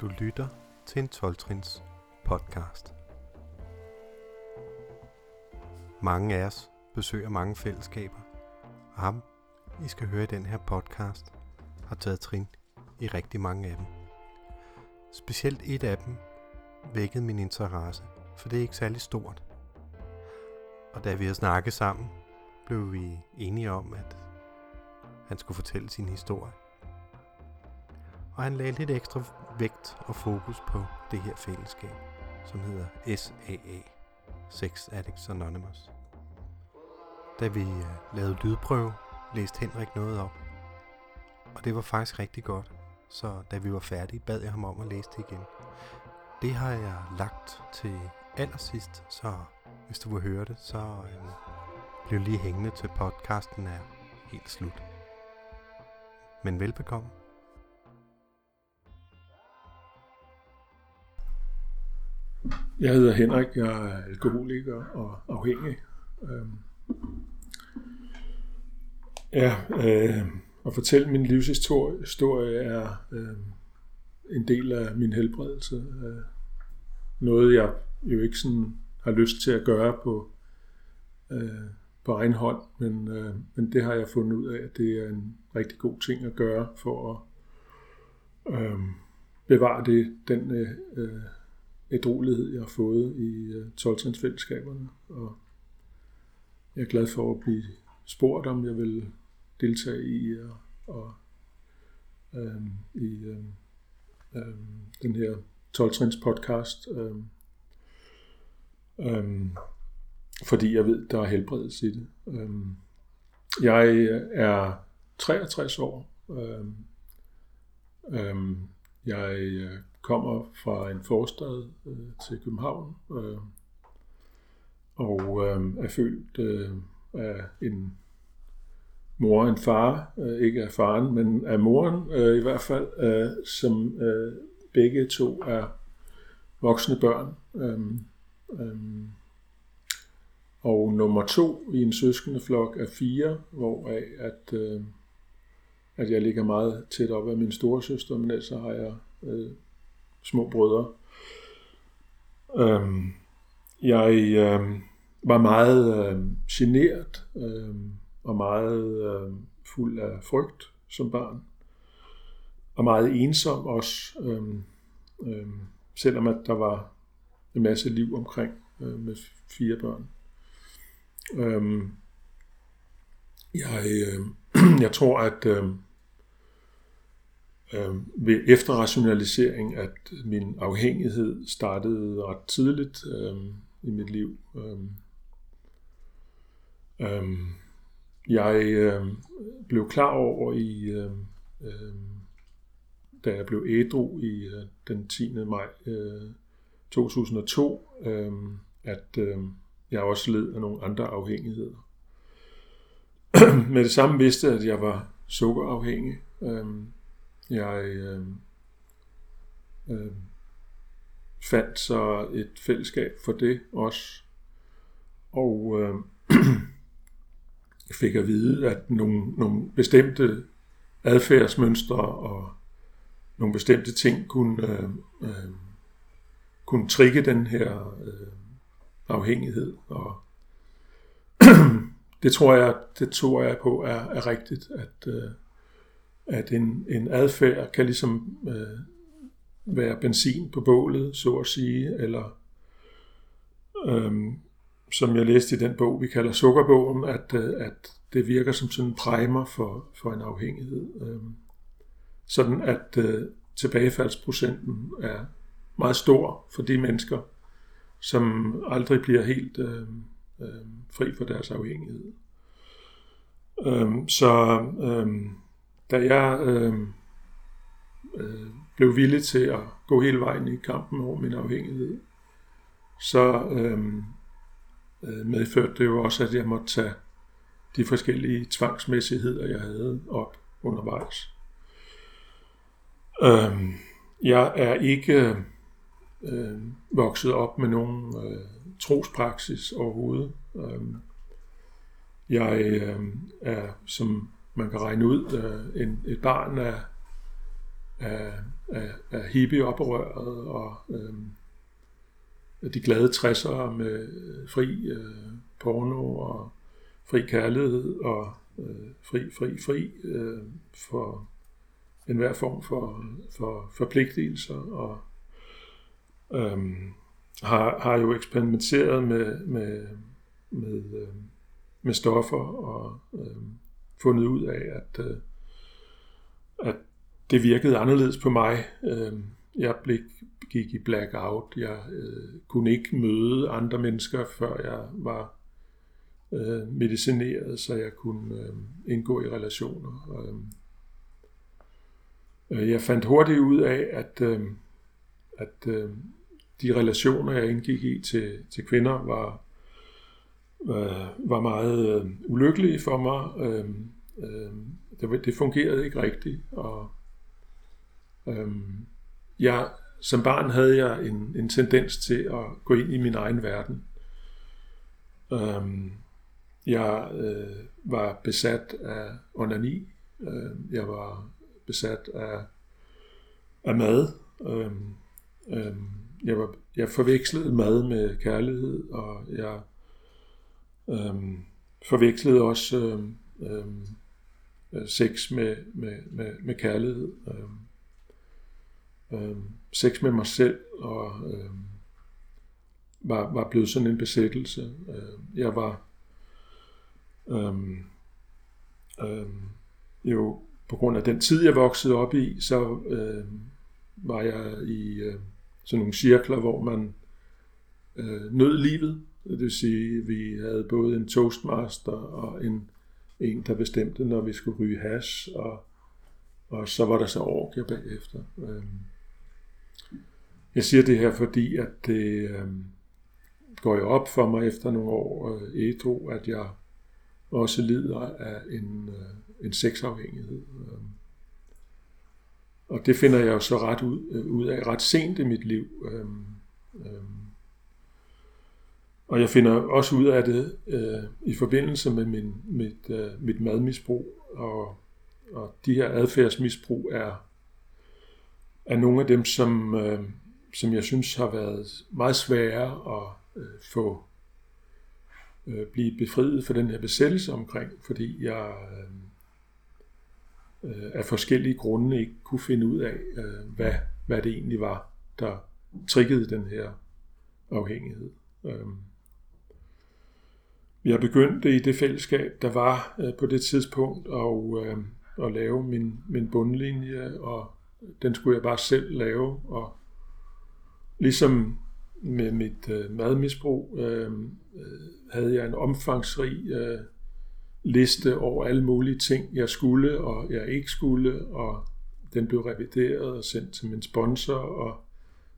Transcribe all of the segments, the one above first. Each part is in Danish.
Du lytter til en 12-trins podcast. Mange af os besøger mange fællesskaber, og ham, I skal høre i den her podcast, har taget trin i rigtig mange af dem. Specielt et af dem vækkede min interesse, for det er ikke særlig stort. Og da vi har snakket sammen, blev vi enige om, at han skulle fortælle sin historie. Og han lagde lidt ekstra vægt og fokus på det her fællesskab, som hedder SAA, Sex Addicts Anonymous. Da vi øh, lavede lydprøve, læste Henrik noget op, og det var faktisk rigtig godt. Så da vi var færdige, bad jeg ham om at læse det igen. Det har jeg lagt til allersidst, så hvis du vil høre det, så øh, bliv lige hængende til podcasten er helt slut. Men velbekomme. Jeg hedder Henrik, jeg er alkoholiker og afhængig. Øhm. Ja, øh, at fortælle min livshistorie er øh, en del af min helbredelse. Øh, noget jeg jo ikke sådan har lyst til at gøre på, øh, på egen hånd, men, øh, men det har jeg fundet ud af, at det er en rigtig god ting at gøre for at øh, bevare det, den øh, øh ædrolighed, jeg har fået i øh, 12 fællesskaberne. Og jeg er glad for at blive spurgt, om jeg vil deltage i øh, og, og øhm, i øhm, øhm, den her 12 podcast. Øhm, øhm, fordi jeg ved, der er helbredelse i det. Øhm, jeg øh, er 63 år. Øhm, øhm, jeg kommer fra en forstad øh, til København øh, og øh, er født øh, af en mor og en far, øh, ikke af faren, men af moren øh, i hvert fald, øh, som øh, begge to er voksne børn. Øh, øh, og nummer to i en søskende flok er fire, hvoraf at, øh, at jeg ligger meget tæt op af min storesøster, men ellers har jeg øh, små brødre. Øhm, jeg øhm, var meget øhm, generet øhm, og meget øhm, fuld af frygt som barn. Og meget ensom også, øhm, øhm, selvom at der var en masse liv omkring øh, med fire børn. Øhm, jeg, øh, jeg tror, at øh, øh, ved efterrationalisering, at min afhængighed startede ret tidligt øh, i mit liv. Øh, øh, jeg øh, blev klar over i, øh, øh, da jeg blev ædru i øh, den 10. maj øh, 2002, øh, at øh, jeg også led af nogle andre afhængigheder. Med det samme vidste jeg, at jeg var sukkerafhængig. Øh, jeg øh, øh, fandt så et fællesskab for det også. Og øh, fik at vide, at nogle, nogle bestemte adfærdsmønstre og nogle bestemte ting kunne, øh, øh, kunne trigge den her øh, afhængighed. Og det tror jeg, det tror jeg på er, er rigtigt, at øh, at en, en adfærd kan ligesom øh, være benzin på bålet, så at sige, eller øhm, som jeg læste i den bog, vi kalder Sukkerbogen, at, øh, at det virker som sådan en primer for, for en afhængighed. Øh, sådan at øh, tilbagefaldsprocenten er meget stor for de mennesker, som aldrig bliver helt øh, øh, fri for deres afhængighed. Øh, så øh, da jeg øh, øh, blev villig til at gå hele vejen i kampen over min afhængighed, så øh, øh, medførte det jo også, at jeg måtte tage de forskellige tvangsmæssigheder, jeg havde op undervejs. Øh, jeg er ikke øh, vokset op med nogen øh, trospraksis overhovedet. Øh, jeg øh, er, som man kan regne ud, øh, en, et barn af er, er hippie-oprøret, og øh, de glade 60'ere med øh, fri øh, porno og fri kærlighed og øh, fri, fri, fri øh, for enhver form for, for forpligtelser og øh, har, har jo eksperimenteret med, med, med, øh, med stoffer og øh, fundet ud af, at, øh, at det virkede anderledes på mig. Øh, jeg blev, gik i blackout. Jeg øh, kunne ikke møde andre mennesker, før jeg var øh, medicineret, så jeg kunne øh, indgå i relationer. Øh, øh, jeg fandt hurtigt ud af, at, øh, at øh, de relationer, jeg indgik i til, til kvinder, var, øh, var meget øh, ulykkelige for mig. Øh, øh, det, det fungerede ikke rigtigt, og øh, jeg, som barn havde jeg en, en tendens til at gå ind i min egen verden. Øh, jeg øh, var besat af onani. Øh, jeg var besat af, af mad. Øh, øh, jeg, var, jeg forvekslede mad med kærlighed, og jeg øh, forvekslede også øh, øh, sex med, med, med, med kærlighed. Øh, øh, sex med mig selv, og øh, var, var blevet sådan en besættelse. Øh, jeg var øh, øh, jo på grund af den tid, jeg voksede op i, så øh, var jeg i øh, sådan nogle cirkler, hvor man øh, nød livet. Det vil sige, vi havde både en toastmaster og en, en der bestemte, når vi skulle ryge hash, og, og så var der så orker bagefter. Øhm, jeg siger det her, fordi at det øhm, går jo op for mig efter nogle år etro, ædru, at jeg også lider af en, øh, en sexafhængighed. Øhm, og det finder jeg jo så ret ud, øh, ud af ret sent i mit liv. Og jeg finder også ud af det øh, i forbindelse med min, mit, øh, mit madmisbrug. Og, og de her adfærdsmisbrug er, er nogle af dem, som, øh, som jeg synes har været meget svære at få øh, blive befriet for den her besættelse omkring, fordi jeg øh, øh, af forskellige grunde ikke kunne finde ud af, øh, hvad, hvad det egentlig var, der triggede den her afhængighed. Øh. Jeg begyndte i det fællesskab, der var øh, på det tidspunkt, og, øh, at lave min, min bundlinje, og den skulle jeg bare selv lave, og ligesom med mit øh, madmisbrug øh, øh, havde jeg en omfangsrig øh, liste over alle mulige ting, jeg skulle og jeg ikke skulle, og den blev revideret og sendt til min sponsor, og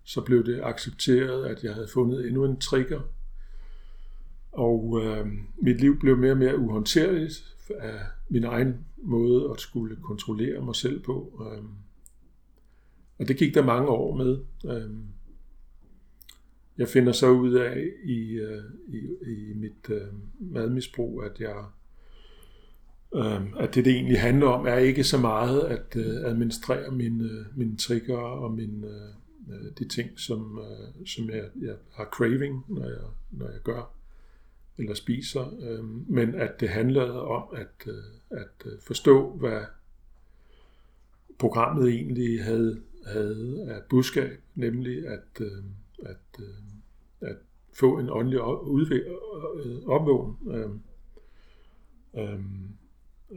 så blev det accepteret, at jeg havde fundet endnu en trigger. Og øh, mit liv blev mere og mere uhåndterligt af min egen måde at skulle kontrollere mig selv på. Øh, og det gik der mange år med. Øh, jeg finder så ud af i, øh, i, i mit øh, madmisbrug, at jeg øh, at det, det egentlig handler om, er ikke så meget at øh, administrere mine, mine trigger og mine, øh, øh, de ting, som, øh, som jeg, jeg har craving, når jeg, når jeg gør eller spiser, øh, men at det handlede om at, øh, at øh, forstå, hvad programmet egentlig havde, havde af budskab, nemlig at, øh, at, øh, at få en åndelig øh, opvågning. Øh, øh,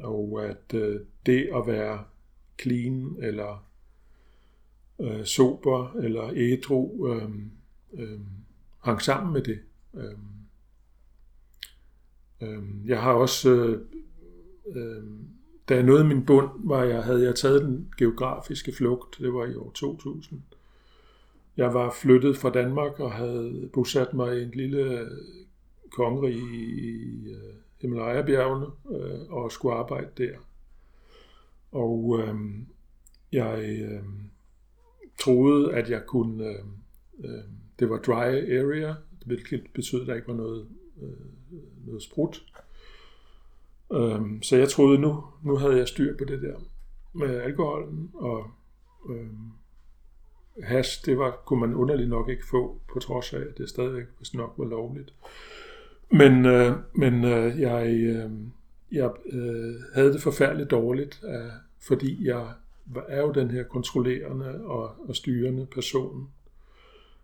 og at øh, det at være clean eller øh, sober eller ædru øh, øh, hang sammen med det. Øh, Øhm, jeg har også, øh, øhm, da jeg nåede min bund, var jeg, havde jeg taget den geografiske flugt, det var i år 2000, jeg var flyttet fra Danmark og havde bosat mig i en lille øh, kongerige i øh, Himalaya-bjergene øh, og skulle arbejde der. Og øh, jeg øh, troede, at jeg kunne... Øh, øh, det var dry area, hvilket betød, at der ikke var noget, øh, noget sprut. Øhm, så jeg troede, nu, nu havde jeg styr på det der med alkoholen, og øhm, hash, det var, kunne man underligt nok ikke få, på trods af, at det stadigvæk hvis nok var lovligt. Men, øh, men øh, jeg, øh, jeg øh, havde det forfærdeligt dårligt, øh, fordi jeg er jo den her kontrollerende og, og styrende person.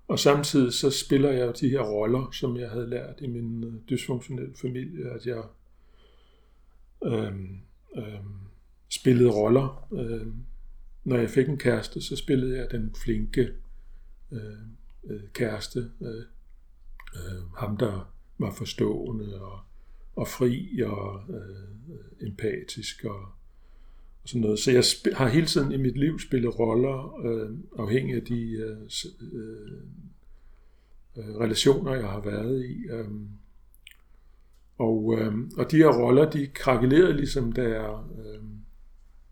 Og samtidig så spiller jeg jo de her roller, som jeg havde lært i min øh, dysfunktionelle familie, at jeg øh, øh, spillede roller. Øh, når jeg fik en kæreste, så spillede jeg den flinke øh, øh, kæreste. Øh, øh, ham, der var forstående og, og fri og øh, øh empatisk og, og sådan noget. Så jeg har hele tiden i mit liv spillet roller, øh, afhængig af de øh, øh, øh, relationer, jeg har været i. Øh, og, øh, og de her roller, de krakelerede ligesom, da jeg øh,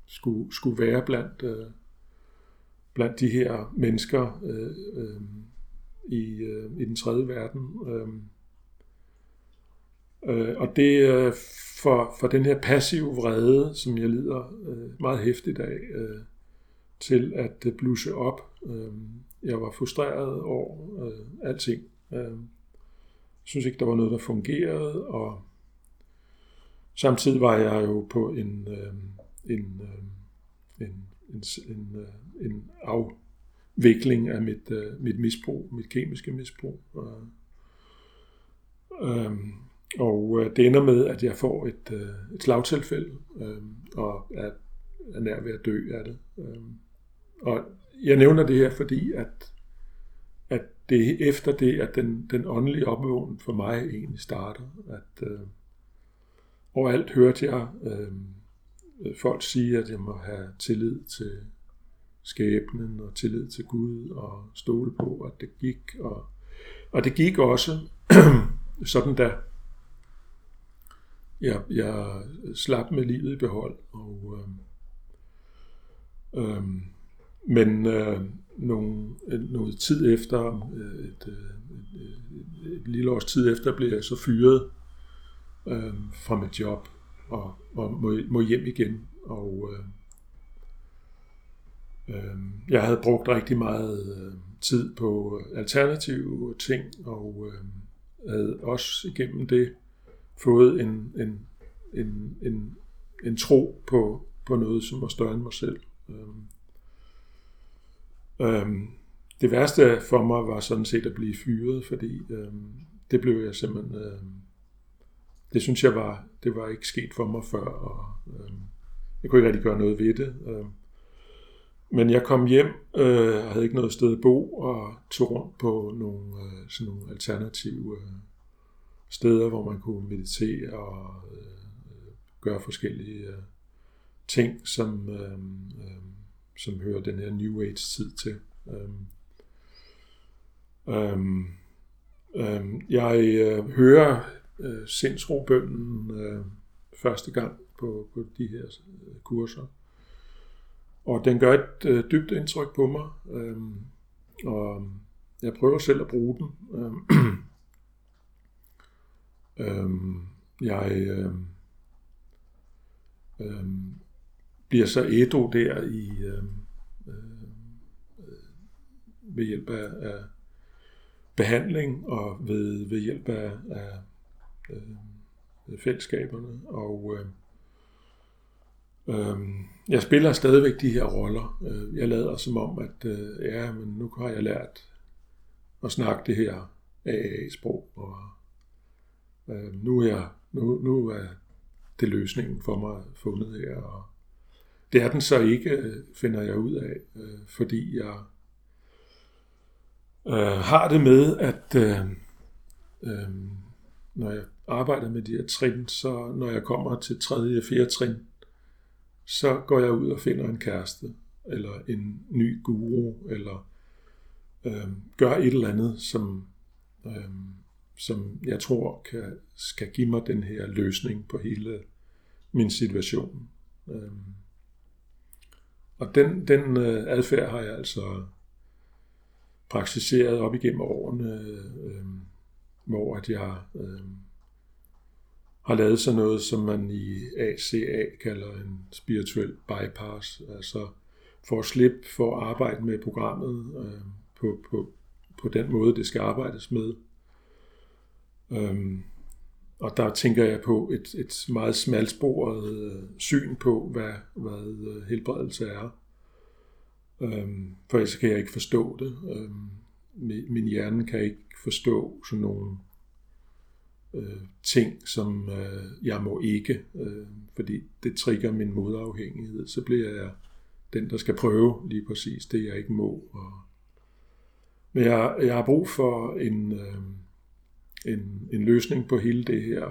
skulle, skulle være blandt, øh, blandt de her mennesker øh, øh, i, øh, i den tredje verden. Øh, øh, og det øh, for, for den her passive vrede, som jeg lider øh, meget hæftigt af, øh, til at øh, blusse op. Øh, jeg var frustreret over øh, alting. Øh, synes ikke, der var noget, der fungerede, og samtidig var jeg jo på en, øh, en, øh, en, en, en, øh, en afvikling af mit, øh, mit misbrug, mit kemiske misbrug. Øh, øh, og øh, det ender med, at jeg får et, øh, et slagtilfælde, øh, og er, er nær ved at dø af det. Øh, og jeg nævner det her, fordi at, at det er efter det, at den, den åndelige opvågning for mig egentlig starter. At øh, overalt hørte jeg øh, folk sige, at jeg må have tillid til skæbnen og tillid til Gud og stole på, at det gik. Og, og det gik også sådan der jeg, jeg slap med livet i behold. Og, øh, øh, men øh, nogle, øh, noget tid efter, øh, et, øh, et, et, et lille års tid efter, blev jeg så fyret øh, fra mit job og, og må, må hjem igen. Og øh, øh, jeg havde brugt rigtig meget øh, tid på alternative ting, og øh, havde også igennem det fået en, en, en, en, en tro på, på noget, som var større end mig selv. Øhm, øhm, det værste for mig var sådan set at blive fyret, fordi øhm, det blev jeg simpelthen... Øhm, det synes jeg var, det var ikke sket for mig før, og øhm, jeg kunne ikke rigtig gøre noget ved det. Øhm, men jeg kom hjem øh, havde ikke noget sted at bo, og tog rundt på nogle, øh, sådan nogle alternative øh, steder, hvor man kunne meditere og øh, gøre forskellige øh, ting, som, øh, øh, som hører den her New Age-tid til. Øh, øh, øh, jeg øh, hører øh, sindsrobønden øh, første gang på, på de her øh, kurser, og den gør et øh, dybt indtryk på mig, øh, og jeg prøver selv at bruge den. Øh, Øhm, jeg øhm, øhm, bliver så ædru der i øhm, øh, øh, ved hjælp af, af behandling og ved, ved hjælp af, af øh, fællesskaberne. Og øh, øh, jeg spiller stadigvæk de her roller. Øh, jeg lader som om, at øh, ja, men nu har jeg lært at snakke det her AA-sprog, og Øh, nu, er jeg, nu, nu er det løsningen for mig fundet her, og det er den så ikke, øh, finder jeg ud af, øh, fordi jeg øh, har det med, at øh, øh, når jeg arbejder med de her trin, så når jeg kommer til tredje og fjerde trin, så går jeg ud og finder en kæreste, eller en ny guru, eller øh, gør et eller andet, som øh, som jeg tror kan, skal give mig den her løsning på hele min situation. Øhm, og den, den øh, adfærd har jeg altså praktiseret op igennem årene, øh, hvor at jeg øh, har lavet sådan noget, som man i ACA kalder en spirituel bypass. Altså for at slippe for at arbejde med programmet øh, på, på, på den måde, det skal arbejdes med. Øhm, og der tænker jeg på et, et meget smalsporet øh, syn på, hvad, hvad øh, helbredelse er. Øhm, for ellers kan jeg ikke forstå det. Øhm, min, min hjerne kan ikke forstå sådan nogle øh, ting, som øh, jeg må ikke, øh, fordi det trigger min modafhængighed. Så bliver jeg den, der skal prøve lige præcis det, jeg ikke må. Og, men jeg, jeg har brug for en, øh, en, en løsning på hele det her.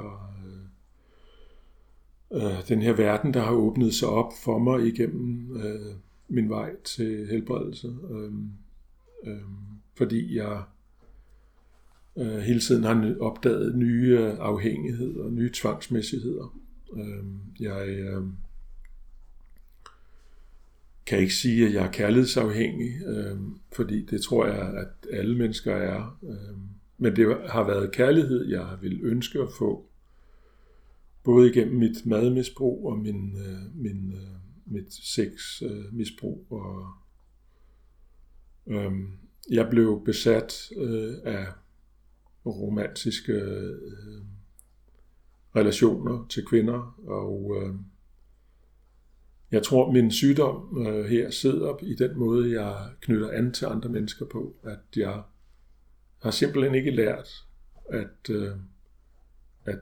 Øh, øh, den her verden, der har åbnet sig op for mig igennem øh, min vej til helbredelse. Øh, øh, fordi jeg øh, hele tiden har opdaget nye afhængigheder, nye tvangsmæssigheder. Øh, jeg øh, kan ikke sige, at jeg er kærlighedsafhængig, øh, fordi det tror jeg, at alle mennesker er. Øh, men det har været kærlighed, jeg vil ønske at få, både igennem mit madmisbrug og min, øh, min, øh, mit sexmisbrug. Øh, og, øh, jeg blev besat øh, af romantiske øh, relationer til kvinder, og øh, jeg tror, min sygdom øh, her sidder i den måde, jeg knytter an til andre mennesker på, at jeg har simpelthen ikke lært at, øh, at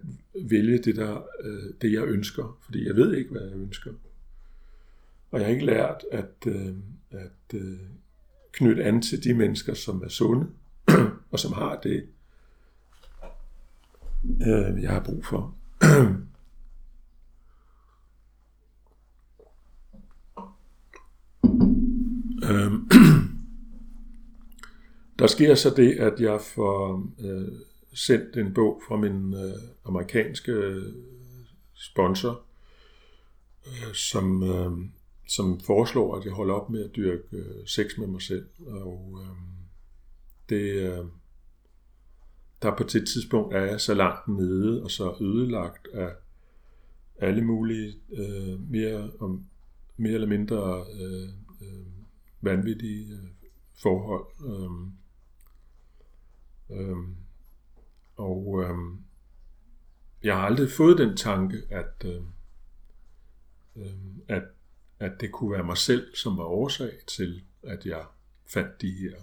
vælge det, der, øh, det, jeg ønsker, fordi jeg ved ikke, hvad jeg ønsker. Og jeg har ikke lært at, øh, at øh, knytte an til de mennesker, som er sunde, og som har det, øh, jeg har brug for. Øhm, der sker så det, at jeg får øh, sendt en bog fra min øh, amerikanske øh, sponsor, øh, som, øh, som foreslår, at jeg holder op med at dyrke øh, sex med mig selv. Og øh, det, øh, der på det tidspunkt er jeg så langt nede og så ødelagt af alle mulige øh, mere, om, mere eller mindre øh, øh, vanvittige øh, forhold. Øh, øhm, og øhm, jeg har aldrig fået den tanke, at, øhm, øhm, at, at det kunne være mig selv, som var årsag til, at jeg fandt de her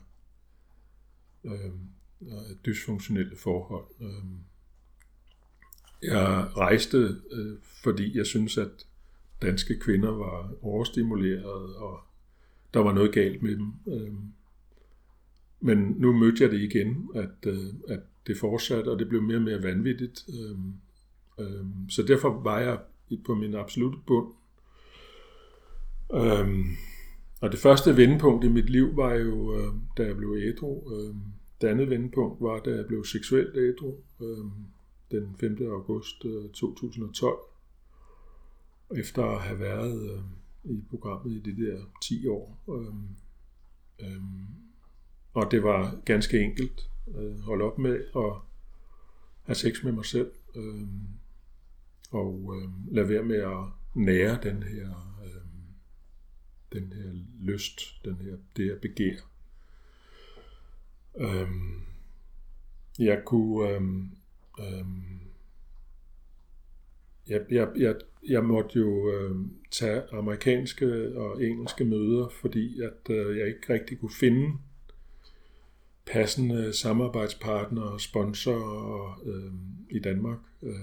øhm, øh, dysfunktionelle forhold. Øhm, jeg rejste, øh, fordi jeg synes, at danske kvinder var overstimuleret og der var noget galt med dem. Øhm, men nu mødte jeg det igen, at, øh, at det fortsatte, og det blev mere og mere vanvittigt. Øh, øh, så derfor var jeg på min absolute bund. Øhm, og det første vendepunkt i mit liv var jo, øh, da jeg blev ædru. Øhm, det andet vendepunkt var, da jeg blev seksuelt ædru øhm, den 5. august øh, 2012. Efter at have været øh, i programmet i de der 10 år. Øh, øh, og det var ganske enkelt øh, holde op med at have sex med mig selv, Øh, og øh, lade være med at nære den her, øh, den her lyst, den her, det her begær. Øh, jeg kunne Øh, øh, jeg, jeg, jeg, jeg måtte jo øh, tage amerikanske og engelske møder, fordi at øh, jeg ikke rigtig kunne finde passende samarbejdspartnere og sponsorer øh, i Danmark. Øh,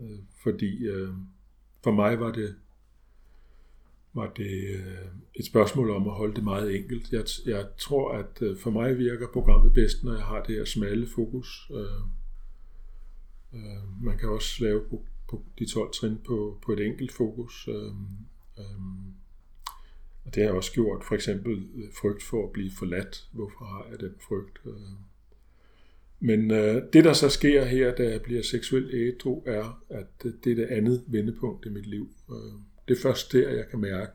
øh, fordi øh, for mig var det var det øh, et spørgsmål om at holde det meget enkelt. Jeg, jeg tror, at øh, for mig virker programmet bedst, når jeg har det her smalle fokus. Øh, øh, man kan også lave på de 12 trin på, på et enkelt fokus. Øhm, øhm, og det har også gjort. For eksempel øh, frygt for at blive forladt. Hvorfor har jeg den frygt? Øh. Men øh, det, der så sker her, da jeg bliver seksuelt ædru, er, at øh, det er det andet vendepunkt i mit liv. Det er først der, jeg kan mærke,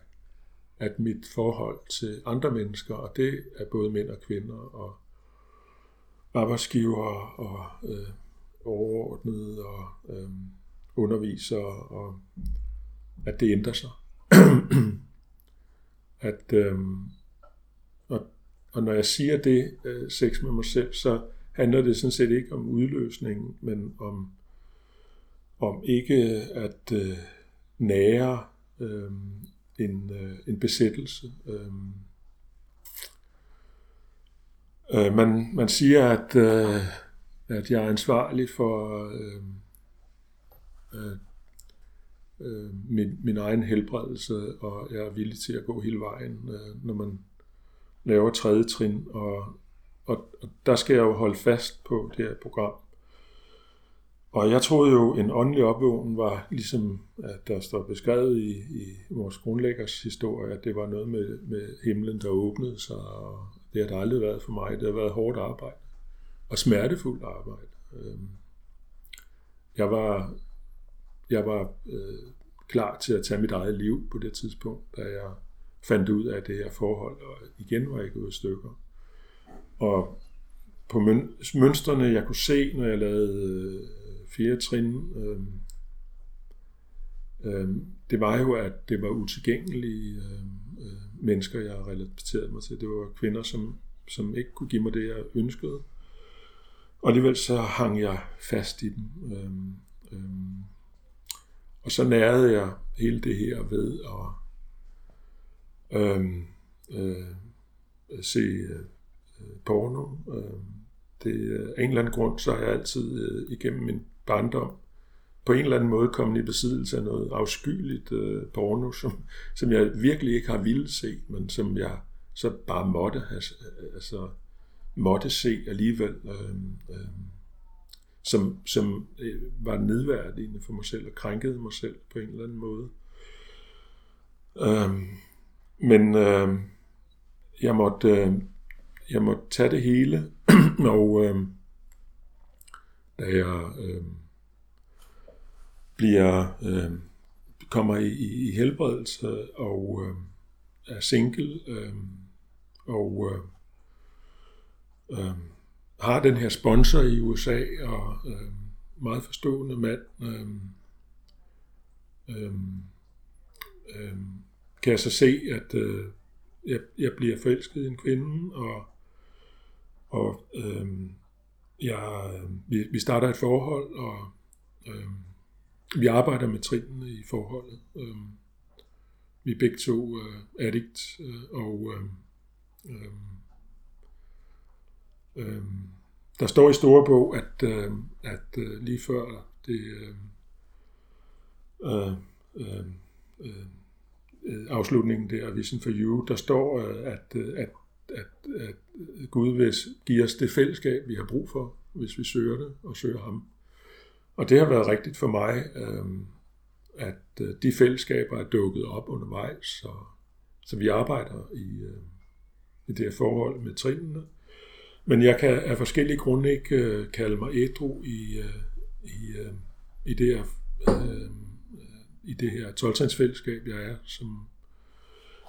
at mit forhold til andre mennesker, og det er både mænd og kvinder, og arbejdsgiver og øh, overordnede og øh, underviser, og at det ændrer sig. at øhm, og, og når jeg siger det, øh, sex med mig selv, så handler det sådan set ikke om udløsningen, men om, om ikke at øh, nære øh, en, øh, en besættelse. Øh, øh, man, man siger, at, øh, at jeg er ansvarlig for øh, øh, øh, min, min egen helbredelse, og jeg er villig til at gå hele vejen, øh, når man laver tredje trin, og, og, og der skal jeg jo holde fast på det her program. Og jeg troede jo, en åndelig opvågning var ligesom, at der står beskrevet i, i vores grundlæggers historie, at det var noget med, med himlen, der åbnede sig, og det har der aldrig været for mig. Det har været hårdt arbejde, og smertefuldt arbejde. Øh, jeg var, jeg var øh, klar til at tage mit eget liv på det tidspunkt, da jeg fandt ud af det her forhold, og igen var jeg gået i stykker. Og på mønstrene, jeg kunne se, når jeg lavede øh, fire trin, øh, øh, det var jo, at det var utilgængelige øh, øh, mennesker, jeg relaterede mig til. Det var kvinder, som, som ikke kunne give mig det, jeg ønskede. Og alligevel så hang jeg fast i dem. Øh, øh, og så nærede jeg hele det her ved at øhm, øh, øh, se øh, porno. Øh, det, af en eller anden grund, så har jeg altid øh, igennem min barndom på en eller anden måde kommet i besiddelse af noget afskyeligt øh, porno, som, som jeg virkelig ikke har ville se, men som jeg så bare måtte have, altså, måtte se alligevel, øh, øh, som, som øh, var nedværdigende for mig selv og krænkede mig selv på en eller anden måde. Øh, men øh, jeg måtte, øh, jeg måtte tage det hele, og øh, da jeg øh, bliver øh, kommer i, i, i helbredelse og øh, er single øh, og øh, øh, har den her sponsor i USA og øh, meget forstående mand øh, øh, øh, kan jeg så se, at øh, jeg, jeg bliver forelsket i en kvinde, og, og øh, jeg, vi, vi starter et forhold, og øh, vi arbejder med trinene i forholdet. Øh, vi er begge to øh, addict, øh, og øh, øh, øh, der står i store bog, at, øh, at øh, lige før det øhm, øh, øh, øh, øh afslutningen der, Vision for You, der står, øh, at, øh, at, at, at Gud vil give os det fællesskab, vi har brug for, hvis vi søger det og søger ham. Og det har været rigtigt for mig, øhm, øh, at de fællesskaber er dukket op undervejs, så, så vi arbejder i, øh, i det her forhold med trinene. Men jeg kan af forskellige grunde ikke øh, kalde mig ædru i, øh, i, øh, i det her i det her 12 fællesskab, jeg er. Som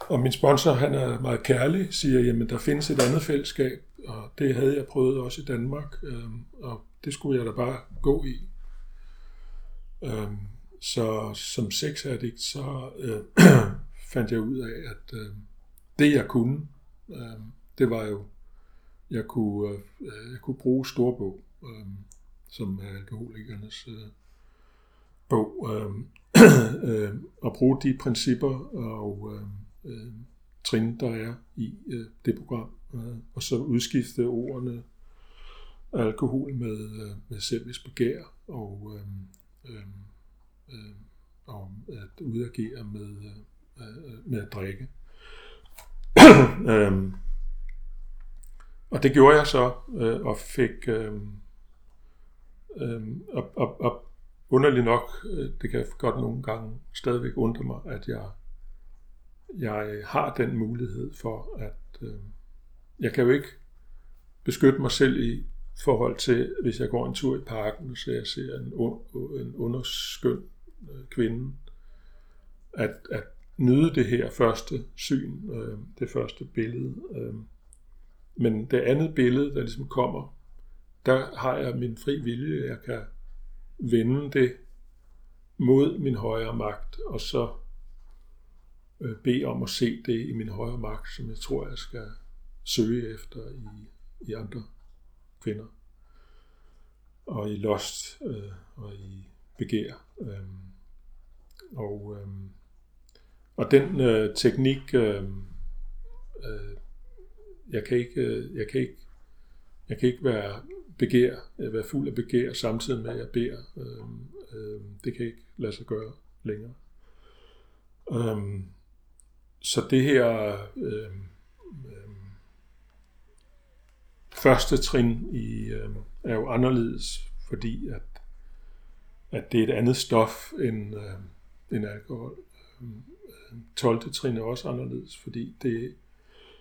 og min sponsor, han er meget kærlig, siger, jamen der findes et andet fællesskab, og det havde jeg prøvet også i Danmark, øh, og det skulle jeg da bare gå i. Øh, så som sexaddikt, så øh, fandt jeg ud af, at øh, det jeg kunne, øh, det var jo, jeg kunne, øh, øh, jeg kunne bruge storbog, øh, som er alkoholikernes øh, bog, øh, øh, og bruge de principper og øh, øh, trin, der er i øh, det program, øh, og så udskifte ordene alkohol med, øh, med selvisk begær og, øh, øh, øh, og at udagere med, øh, øh med at drikke. øh, og det gjorde jeg så, øh, og fik øh, øh, og, og, og underligt nok, øh, det kan godt nogle gange stadigvæk undre mig, at jeg, jeg har den mulighed for, at øh, jeg kan jo ikke beskytte mig selv i forhold til, hvis jeg går en tur i parken, så jeg ser en, en underskøn øh, kvinde, at, at nyde det her første syn, øh, det første billede. Øh. Men det andet billede, der ligesom kommer, der har jeg min fri vilje, jeg kan vende det mod min højere magt, og så øh, bede om at se det i min højere magt, som jeg tror, jeg skal søge efter i, i andre kvinder. Og i lost øh, og i begær. Øh, og, øh, og den øh, teknik, øhm, øh, øh, jeg kan ikke, øh, jeg kan ikke, jeg kan ikke være begær, øh, være fuld af begær samtidig med at jeg beder. Øh, øh, det kan ikke lade sig gøre længere. Øh, så det her øh, øh, første trin i, øh, er jo anderledes, fordi at, at det er et andet stof end, øh, end alkohol. Øhm, øhm, 12. Trin er også anderledes, fordi det,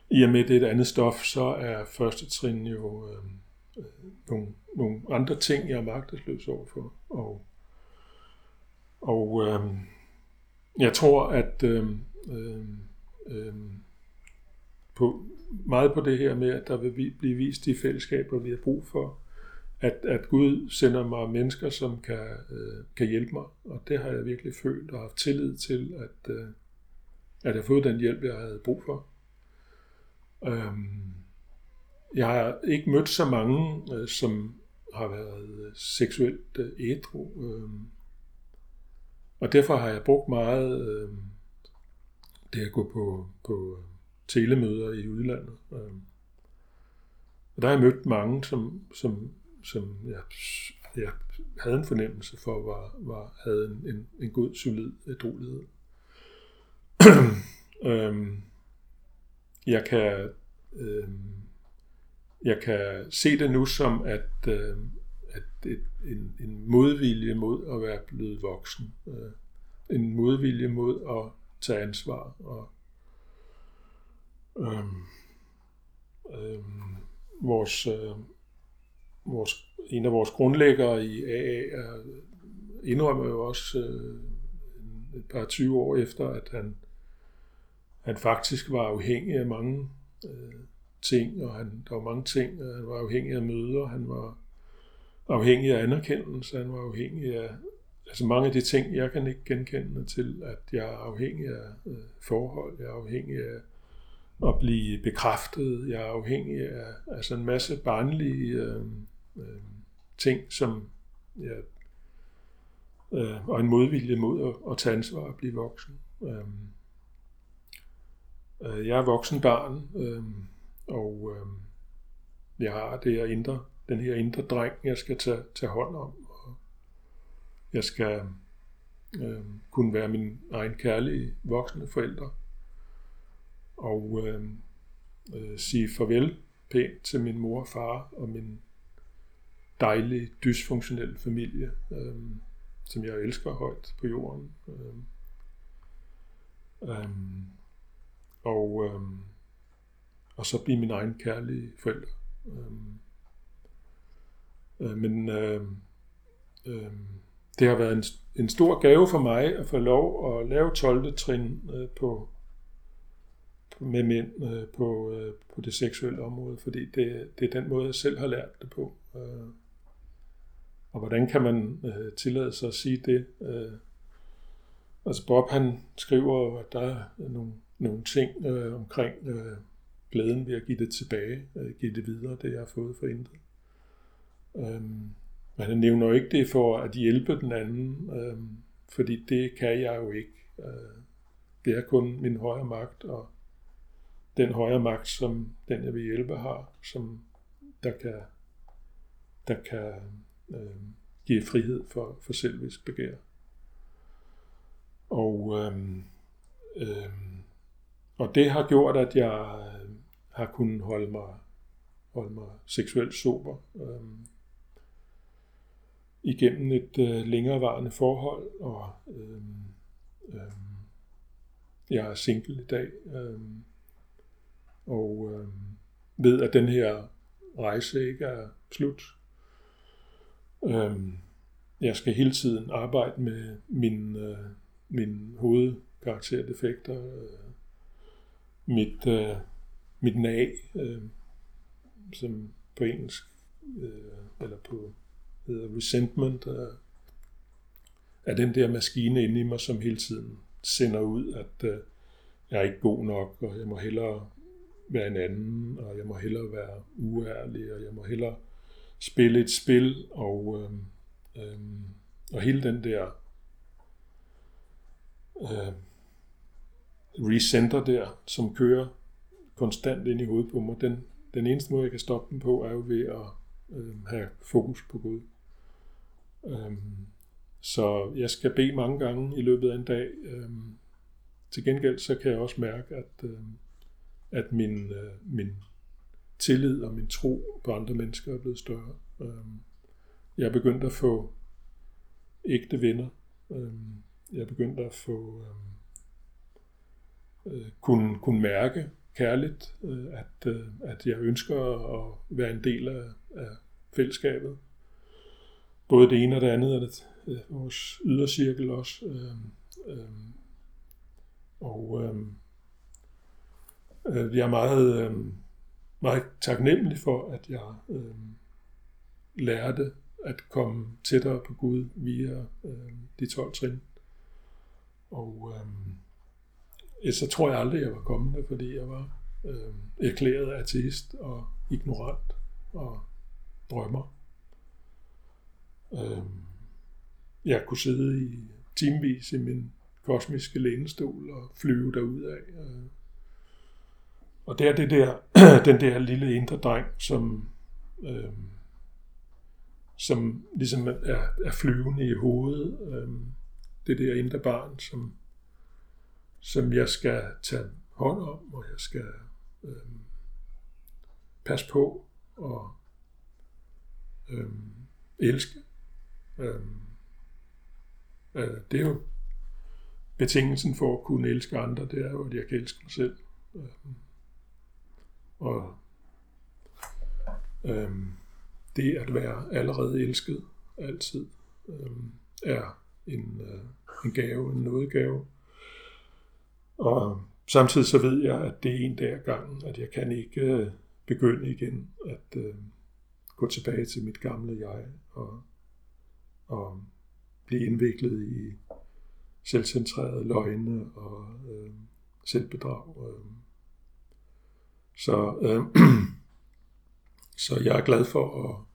i og med det er et andet stof, så er første trin jo øh, øh, nogle, nogle andre ting, jeg er magtesløs overfor. Og, og øh, jeg tror, at øh, øh, på, meget på det her med, at der vil blive vist de fællesskaber, vi har brug for, at, at Gud sender mig mennesker, som kan, øh, kan hjælpe mig. Og det har jeg virkelig følt og haft tillid til, at, øh, at jeg har fået den hjælp, jeg havde brug for. Øhm, jeg har ikke mødt så mange, øh, som har været øh, seksuelt øh, ædru. Øh, og derfor har jeg brugt meget øh, det at gå på, på øh, telemøder i udlandet. Øh. Og der har jeg mødt mange, som, som, som jeg, jeg havde en fornemmelse for, var, var, havde en, en, en god, solid ædruelighed. øhm, jeg kan øh, jeg kan se det nu som, at, øh, at et, en, en modvilje mod at være blevet voksen. Øh, en modvilje mod at tage ansvar. Og, øh, øh, vores, øh, vores, en af vores grundlæggere i AA er, indrømmer jo også øh, et par 20 år efter, at han, han faktisk var afhængig af mange øh, ting, og han, der var mange ting. Han var afhængig af møder, han var afhængig af anerkendelse, han var afhængig af altså mange af de ting, jeg kan ikke genkende til, at jeg er afhængig af øh, forhold, jeg er afhængig af at blive bekræftet, jeg er afhængig af altså en masse barnlige øh, øh, ting, som jeg, øh, og en modvilje mod at, at tage ansvar og blive voksen. Øh, øh Øh, jeg er voksen barn, øh, og øh, jeg har det her indre, den her indre dreng, jeg skal tage, tage hånd om. Og jeg skal øh, kunne være min egen kærlige voksne forældre. Og øh, øh, sige farvel pænt til min mor og far og min dejlige, dysfunktionelle familie, øh, som jeg elsker højt på jorden. Øh, øh, og øh, og så blive min egen kærlige forælder. Øhm, øh, men øh, øh, det har været en, en stor gave for mig at få lov at lave 12. trin øh, på, med mænd øh, på, øh, på det seksuelle område, fordi det, det er den måde, jeg selv har lært det på. Øh, og hvordan kan man øh, tillade sig at sige det? Øh, altså Bob han skriver, at der er nogle, nogle ting øh, omkring øh, glæden ved at give det tilbage, øh, give det videre, det jeg har fået for intet. Øhm, men han nævner jo ikke det for at hjælpe den anden, øh, fordi det kan jeg jo ikke. Øh, det er kun min højre magt, og den højre magt, som den jeg vil hjælpe har, som der kan, der kan øh, give frihed for, for selvisk begær. Og, øh, øh, og det har gjort, at jeg øh, har kunnet holde mig, holde mig seksuelt sober øhm, igennem et øh, længerevarende forhold, og øhm, øhm, jeg er single i dag, øhm, og øhm, ved, at den her rejse ikke er slut. Øhm, jeg skal hele tiden arbejde med min, øh, min hovedkarakterdefekter, øh, mit øh, mit nag, øh, som på engelsk, øh, eller på hedder resentment, er, er den der maskine inde i mig, som hele tiden sender ud, at øh, jeg er ikke god nok, og jeg må hellere være en anden, og jeg må hellere være uærlig, og jeg må hellere spille et spil, og, øh, øh, og hele den der øh, recenter der, som kører konstant ind i hovedet på mig, den, den eneste måde, jeg kan stoppe den på, er jo ved at øh, have fokus på Gud. Øh, så jeg skal bede mange gange i løbet af en dag. Øh, til gengæld så kan jeg også mærke, at, øh, at min, øh, min tillid og min tro på andre mennesker er blevet større. Øh, jeg er begyndt at få ægte venner. Øh, jeg er begyndt at få øh, øh, kunne, kunne mærke kærligt, øh, at, øh, at jeg ønsker at være en del af, af fællesskabet. Både det ene og det andet, og det øh, vores ydercirkel også. Øh, øh, og øh, øh jeg er meget, øh, meget taknemmelig for, at jeg øh, lærte at komme tættere på Gud via øh, de 12 trin. Og øh, så tror jeg aldrig, jeg var kommende, fordi jeg var øh, erklæret ateist og ignorant og drømmer. Øh, jeg kunne sidde i timevis i min kosmiske lænestol og flyve derud af. Øh. Og det er det der, den der lille indre dreng, som, øh, som ligesom er, er flyvende i hovedet. Øh, det der indre barn, som, som jeg skal tage hånd om, og jeg skal øh, passe på og øh, elske. Øh, øh, det er jo betingelsen for at kunne elske andre, det er jo, at jeg kan elske mig selv. Øh, og øh, det at være allerede elsket altid øh, er en, øh, en gave, en nådegave. Og samtidig så ved jeg, at det er en dag ad gangen, at jeg kan ikke øh, begynde igen at øh, gå tilbage til mit gamle jeg og, og blive indviklet i selvcentrerede løgne og øh, selvbedrag. Øh. Så, øh, så jeg er glad for at,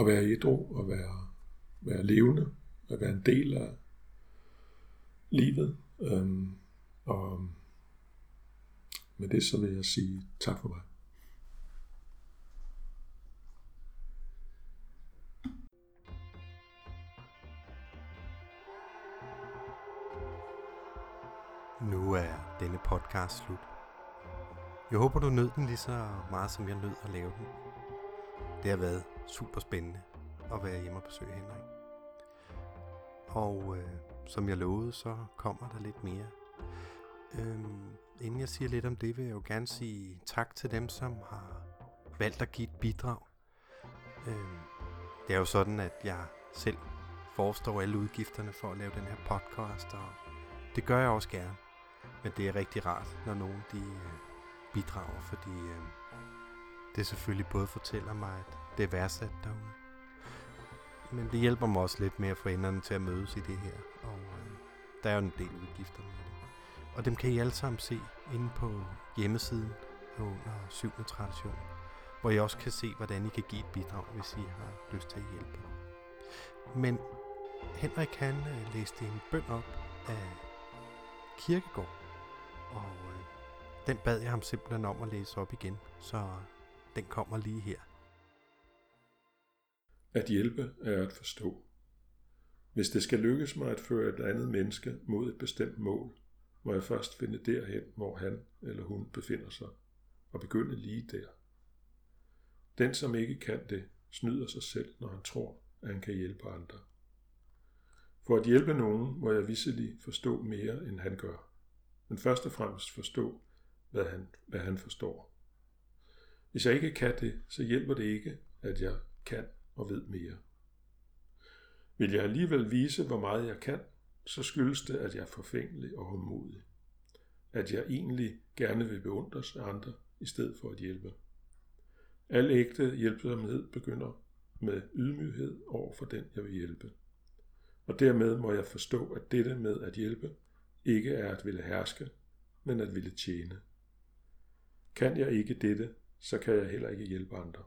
at være ædru og være, være levende at være en del af livet. Øh og øhm, med det så vil jeg sige tak for mig. Nu er denne podcast slut. Jeg håber, du nød den lige så meget, som jeg nød at lave den. Det har været super spændende at være hjemme og besøge Henrik. Og øh, som jeg lovede, så kommer der lidt mere. Øhm, inden jeg siger lidt om det, vil jeg jo gerne sige tak til dem, som har valgt at give et bidrag. Øhm, det er jo sådan, at jeg selv forestår alle udgifterne for at lave den her podcast, og det gør jeg også gerne. Men det er rigtig rart, når nogen de øh, bidrager, fordi øh, det selvfølgelig både fortæller mig, at det er værdsat derude men det hjælper mig også lidt med at få enderne til at mødes i det her. Og øh, der er jo en del udgifter med det. Og dem kan I alle sammen se inde på hjemmesiden under 7. tradition, hvor I også kan se, hvordan I kan give et bidrag, hvis I har lyst til at hjælpe. Men Henrik han øh, læste en bøn op af Kirkegård, og øh, den bad jeg ham simpelthen om at læse op igen, så den kommer lige her. At hjælpe er at forstå. Hvis det skal lykkes mig at føre et andet menneske mod et bestemt mål, må jeg først finde derhen, hvor han eller hun befinder sig, og begynde lige der. Den, som ikke kan det, snyder sig selv, når han tror, at han kan hjælpe andre. For at hjælpe nogen, må jeg visselig forstå mere, end han gør. Men først og fremmest forstå, hvad han, hvad han forstår. Hvis jeg ikke kan det, så hjælper det ikke, at jeg kan og ved mere. Vil jeg alligevel vise, hvor meget jeg kan, så skyldes det, at jeg er forfængelig og håndmodig. At jeg egentlig gerne vil beundres af andre, i stedet for at hjælpe. Al ægte hjælpsomhed begynder med ydmyghed over for den, jeg vil hjælpe. Og dermed må jeg forstå, at dette med at hjælpe ikke er at ville herske, men at ville tjene. Kan jeg ikke dette, så kan jeg heller ikke hjælpe andre.